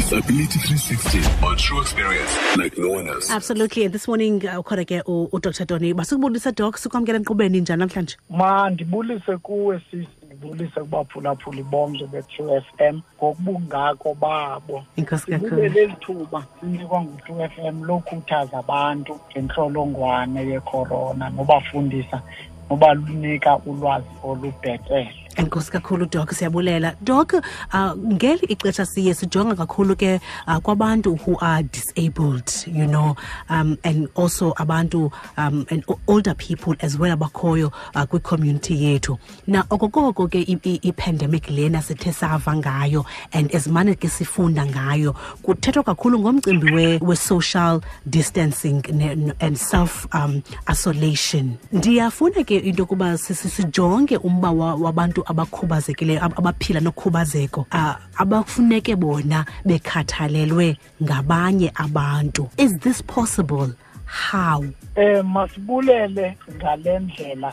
Disability 360 on true experience like no one else. absolutely. This morning uh, ukhona ke u- udr tony. Basukubulisa doc sikwamkela emqubeni njani namhlanje? Ma ndibulise kuwe sisi ndibulise kubaphulaphuli bomntu be-true f m. Ngokubungako babo. Inkosi kakhulu. sibulele eli thuba sinikwa ngu-true f m lokhuthaza abantu ngentlolongwane yecorona nobafundisa nobalunika ulwazi olubhetele. Enkosi kakhulu doc siyabulela. Dok uh, ngeli ixesha siye sijonga kakhulu ke uh, kwabantu who are disabled you know um, and also abantu um, and older people as well abakhoyo uh, kwicommunity yethu. Na okokoko ke i-pandemic lena sithe sava ngayo and ezimane ke sifunda ngayo kuthethwa kakhulu ngomcimbi we- we-social distancing ne- and self um, isolation. Ndiyafuna ke into yokuba si- si- sijonge umba wa- wabantu abakhubazekileyo ab- abaphila nokhubazeko uh, abafuneke bona bekhathalelwe ngabanye abantu. Is this possible? How? Um masibulele ngale ndlela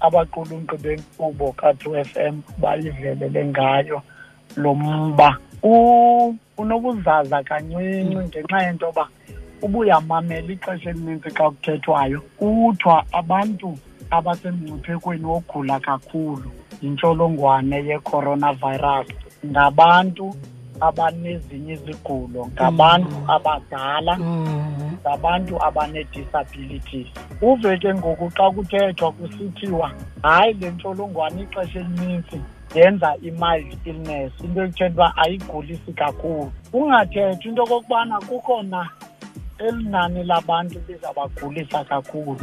abaqulunqi benkqubo ka-two f m bayivelele ngayo lo mba. U- unobuzaza kancinci ngenxa yento yoba ubuyamamela ixesha elininzi xa kuthethwayo. Kuthiwa abantu abasemngciphekweni wogula kakhulu. Yintsholongwane ye-coronavirus. Ngabantu abanezinye izigulo ngabantu abadala ngabantu abanee-disabilities uve ke ngoku xa kuthethwa kusithiwa hayi le ntsholongwane ixesha elinintsi yenza i-mild illness. Into ekuthetha uba ayigulisi kakhulu. Kungathethwa into okokubana kukhona eli nani labantu lizabagulisa kakhulu.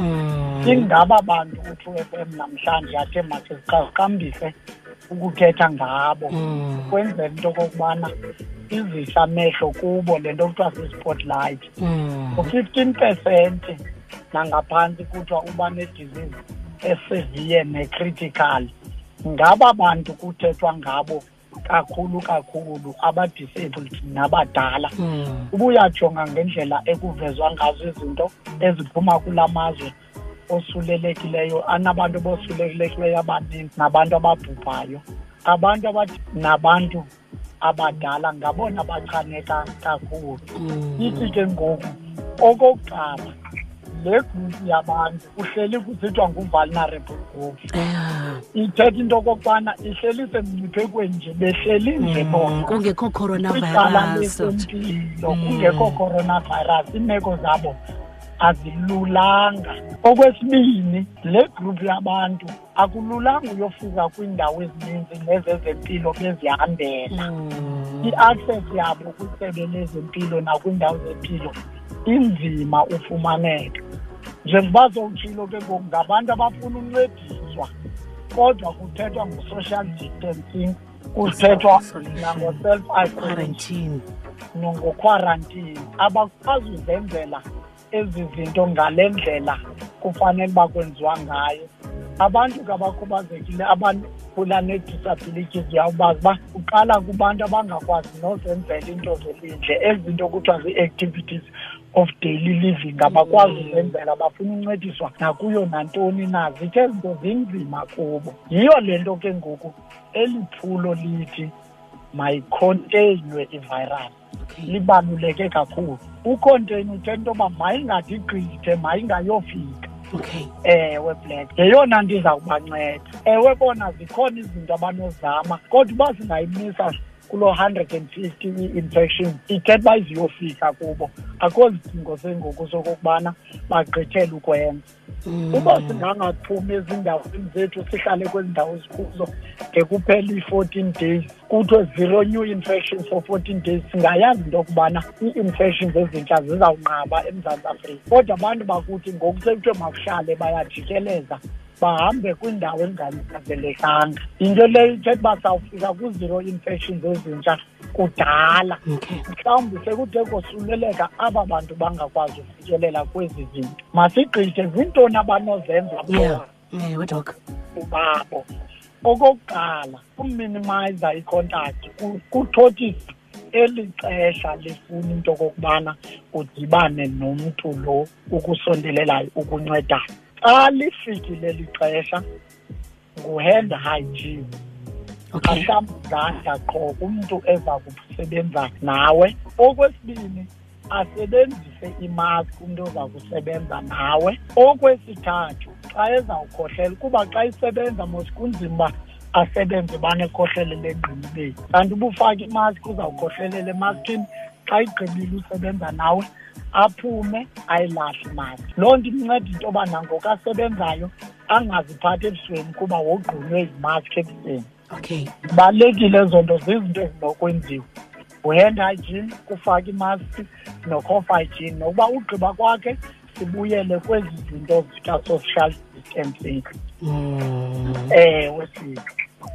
Ingaba bantu u-two f m namhlanje athe makhe siqaqambise ukuthetha ngabo. Kwenzela into okokubana izisa amehlo kubo le nto kuthiwa si-spotlight. U-fifteen percent nangaphantsi kuthiwa uba nedisease esevere necritical. Ngaba bantu kuthethwa ngabo kakhulu kakhulu abadisabled nabadala. Ubuyajonga ngendlela ekuvezwa ngazo izinto eziphuma kula mazwe osulelekileyo anabantu abosulelekileyo abaninzi nabantu ababhubhayo. Abantu nabantu abadala ngabona bachaneka kakhulu. Ithi ke ngoku okokuqala le gruphu yabantu kuhleli kusithiwa ngu-vulnerable group ithetha into okokubana ihleli semngciphekweni nje behleli nje bona. kungekho coronavirus. Lesempilo kungekho coronavirus iimeko zabo azilulanga. Okwesibini le gruphu yabantu akululanga uyofika kwiindawo ezininzi nezezempilo bezihambela. I-access yabo kwisebe lezempilo nakwiindawo zempilo inzima ufumaneka njengoba sowutshilo ke ngoku ngabantu abafuna uncediswa kodwa kuthethwa ngo-social distancing kuthethwa nango-self isolation quarantine nongokhwarantini abakwazi uzenzela ezi zinto ngale ndlela kufanele uba kwenziwa ngayo. Abantu ke abakhubazekile abaphula nee-disabilities uyawubazi uba uqala kubantu abangakwazi nozenzela into zelindle ezi zinto kuthiwa zii-activities of daily living. Abakwazi uzenzela bafuna uncediswa nakuyo nantoni na. Zithe ezi zinto zinzima kubo. Yiyo le nto ke ngoku eli phulo lithi mayikhonteynwe ivirus okay. libaluleke kakhulu. Ucontain uthetha into yoba mayingade igqithe mayingayofika. Okay. ewe black. Yeyona nto izawubanceda ewe bona zikhona izinto abanozama kodwa uba zingayimisa kuloo hundred and fifty i-infection ithetha uba iziyofika kubo. Akho zidingo sengoku sokokubana bagqithele ukwenza. Uba singangaphumi ezindaweni zethu sihlale kwezi ndawo zikuzo de kuphela ii-fourteen days. Kuthiwe zero new infections for fourteen days singayazi into yokubana ii-infections ezintsha zizawunqaba emzantsi afrika. Kodwa abantu bakuthi ngoku sekuthiwe makuhlale bayajikeleza bahambe kwiindawo enganyanzelekanga into leyo ithetha uba sawufika ku-zero infections ezintsha kudala. Mhlawumbi sekuthe kosuleleka aba bantu bangakwazi ufikelela kwezi zinto. Masigqithe zintoni abanozenza bona? Ewe doc babo okokuqala uminimiza icontact ku- kuthothisa eli xesha lifuna into okokubana udibane nomntu lo ukusondelelayo ukuncedayo xa lifikile eli xesha ngu-hand hygiene. Okay. Ahlamba izandla qho kumntu eza kusebenza nawe. Okwesibini asebenzise imaski umntu oza kusebenza nawe. Okwesithathu xa ezawukhohlela kuba xa isebenza mos kunzima uba asebenze banekhohlelele engqinibeni kanti uba ufake imaski uzawukhohlelela emaskini xa igqibile usebenza nawe aphume ayilahle imaski loo nto imnceda into yoba nangoku asebenzayo angaziphathi ebusweni kuba wogqunywe yimaski ebusweni okay. Zibalulekile ezo nto zizinto ezinokwenziwa. Uhand hygiene kufaka imaski nocof hygiene nokuba ugqiba kwakhe sibuyele kwezi zinto zika-social distancing. Mm. ewe siphi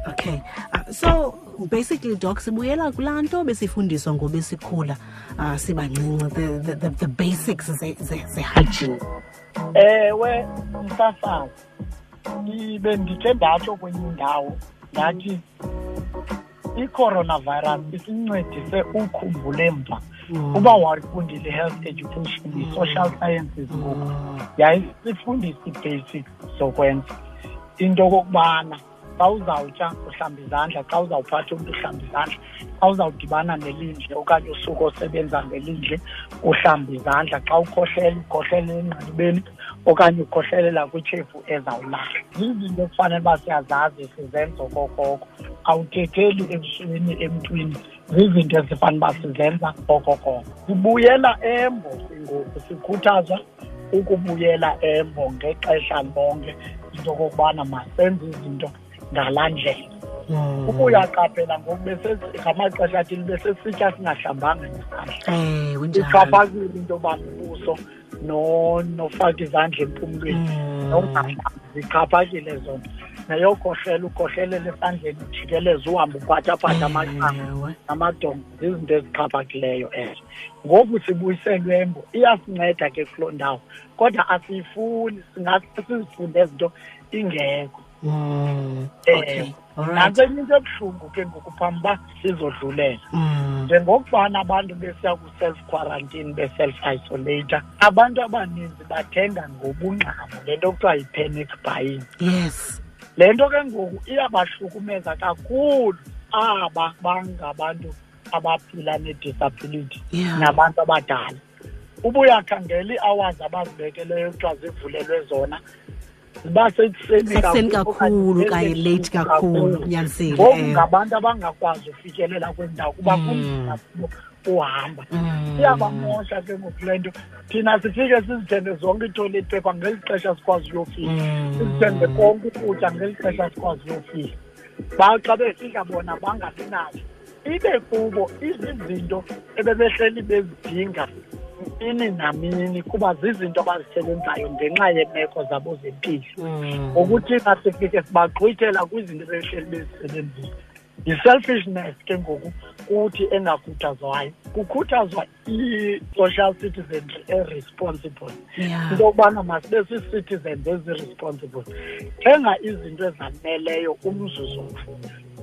okay. Uh, so basically doc sibuyela kulaa nto besifundiswa ngobesikhula. Uh, sibancinci the, the, the, the basics ze-hygiene. Ewe msasazi ndibe ndithe ndatsho kwenye indawo ndathi i-coronavirus isincedise ukhumbule mva Mm. uba wayifundile i-health education i-social sciences ngoku. Yayisifundisa ii-basics zokwenza into okokubana xa uzawutya uhlamba izandla xa uzawuphatha umntu uhlamba izandla. Xa uzawudibana nelindle okanye usuku osebenza ngelindle uhlamba izandla. Xa ukhohlela ukhohlelela engqinibeni okanye ukhohlelela kwitshefu ezawulala. Zizinto ekufanele uba siyazazi sizenza okokoko. Awuthetheli ebusweni emntwini. Zizinto ezifanele uba sizenza okokoko. Sibuyela embo ngoku sikhuthazwa ukubuyela embo ngexesha lonke into okokubana masenze izinto ngalaa ndlela Mm. uba uyaqaphela ngoku bese- ngamaxesha athile besesitya singahlambanga nezandla ewe njalo. Ixhaphakile into yoba ubuso no- nofaka izandla empumlweni. Mm. nongahlambi zixhaphakile zonto neyokhohlela ukhohlelele esandleni ujikeleze uhambe uphathaphatha amaqanga Ewe. namadongo zizinto ezixhaphakileyo ezo. Ngoku sibuyiselwe embo iyasinceda ke kuloo ndawo. Kodwa asiyifuni singaske sizifunde ezinto ingekho. Mm. Eh, okay alright nantsenya into ebuhlungu ke ngoku phambi uba sizodlulela Mm. njengokubana abantu besiya ku-self quarantine be-self isolata abantu abaninzi bathenga ngobungxamo le nto kuthiwa yi-panic buying yes le nto ke ngoku iyabahlukumeza kakhulu aba bangabantu abaphila nedisability Yeah. nabantu abadala uba uyakhangela ii-hours abazibekeleyo kuthiwa zivulelwe zona ziba sekuseni sekuseni kakhulu kanye late kakhulu? nyanisile ngoku ngabantu abangakwazi ufikelela kwendawo kuba Mm. kunzima uhamba Mm. iyabamosha ke ngoku le nto. Thina sifike sizithende zonke ii-toilet paper ngeli xesha sikwazi uyofika. Sizithende konke ukutya ngeli xesha sikwazi uyofika. Baxa befika bona bangabi nazo ibe kubo izizinto ebebehleli bezidinga mini namini kuba zizinto abazisebenzayo ngenxa yeemeko zabo zempilo. Mm. ngokuthi thina sifike sibagqwithela kwizinto ebehleli bezisebenzisa. Yi-selfishness ke ngoku kuthi engakhuthazwayo. Kukhuthazwa i-social citizenry eresponsible. Yeah. into yokubana masibe sii-citizens eziresponsible. Thenga izinto ezaneleyo umzuzu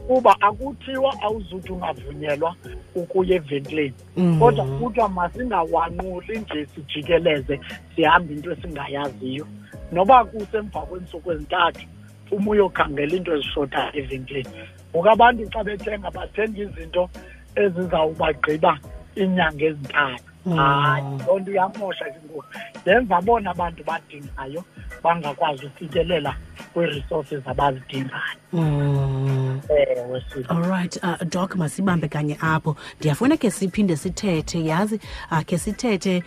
kuba akuthiwa awuzuthi ungavunyelwa ukuya evenkileni Mm. kodwa kuthiwa masingawanquli nje sijikeleze sihambe into esingayaziyo noba kusemva kweentsuku ezintathu uma uyokhangela into ezishotayo evenkileni ngoku abantu xa bethenga bathenga izinto ezizawubagqiba iinyanga ezintathu Mm. hayi loo nto iyamosha ke ngoku yenza bona abantu badingayo bangakwazi ufikelela kwii-resources abazidingayo Mm. ewe sipho alright uh, doc masibambe kanye apho. Ndiyafuna ke siphinde sithethe yazi uh, ke sithethe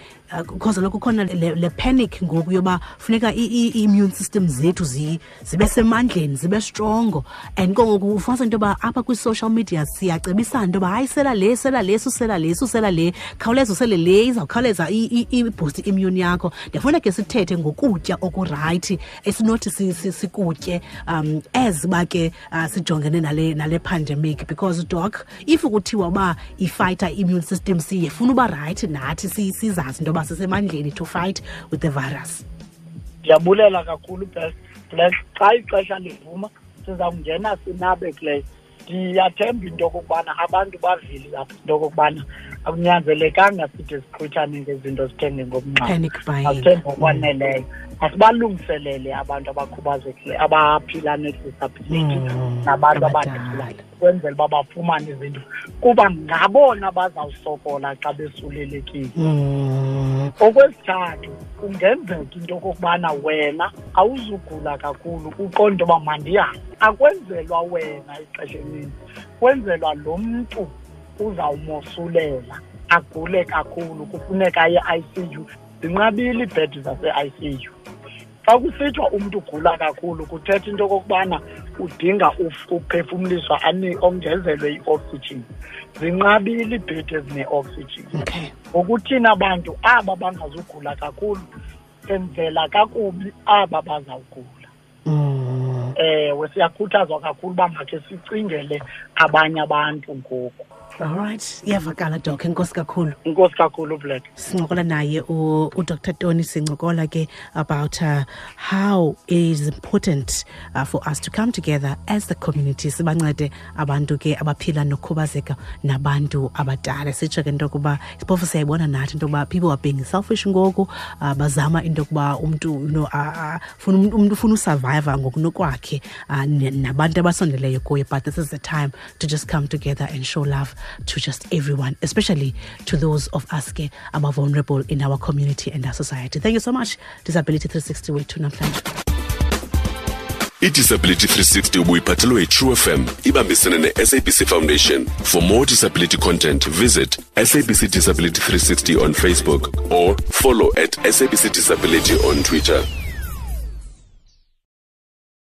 because uh, kukhona le, le panic ngoku yoba funeka i-immune system zethu zi, zibe semandleni zibe strongo and ke ngoku ufumanisa into yoba apha kwi-social media siyacebisana into yoba hayi sela le sela le susela le susela le. Khawuleza usele le izawukhawuleza iboost immune yakho. Ndiyafuna ke sithethe ngokutya okurayithi esinothi si- si- sikutye um as uba ke uh, sijongene nale nale pandemic because doc if kuthiwa uba ifighter immune system siyefuna uba rayithi nathi sizazi into yoba sisemandleni to fight with the virus. Ndiyabulela kakhulu bless xa ixesha livuma siza kungena sinabe kuleyo ndiyathemba into okokubana abantu bavile apha into okokubana akunyanzelekanga sithi siqhutyane ngezinto zithenge ngomnqamo Panic buying. asithenge ngokwaneleyo. Asibalungiselele abantu abakhubazekile abaphila nedisability Mm, nabantu abadala. kwenzela uba bafumane izinto. Kuba ngabona bazawusokola xa besulelekile. Mm. okwesithathu kungenzeka into okokubana wena awuzugula kakhulu uqonde uba mandihambe. Akwenzelwa wena ixesha elininzi kwenzelwa lo mntu uzawumosulela agule kakhulu kufuneka aye-i c u. Zinqabile iibhedi zase-i c u. Xa kusithiwa umntu ugula kakhulu kuthetha into okokubana udinga uf- uphefumliswa ani- ongezelwe i-oxygen. Zinqabile iibhedi ezine-oxygen. Okay. Ngokuthina bantu aba bangazugula kakhulu senzela kakubi aba bazawugula. Mm. ewe siyakhuthazwa kakhulu uba makhe sicingele abanye abantu ngoku. All right. Iyavakala doc. Enkosi kakhulu. Inkosi kakhulu black sincokola naye u- udr tony sincokola ke about uh, how it is important uh, for us to come together as the community sibancede abantu ke abaphila nokhubazeka nabantu abadala. Sitsho ke into yokuba phofu siyayibona nathi into yokuba people are being selfish ngoku uh, bazama into yokuba umntu you know, uh, umntu ufuna usurvive ngokunokwakhe uh, nabantu abasondeleyo kuye. But this is the time to just come together and show love to just everyone especially to those of us who are vulnerable in our community and our society. Thank you so much disability 360 wethu namhlanje. Idisability 360 ubuyiphathelwe yitrue fm ibambisene ne-sabc foundation. For more disability content visit sabc disability 360 on facebook or follow at sabc disability on twitter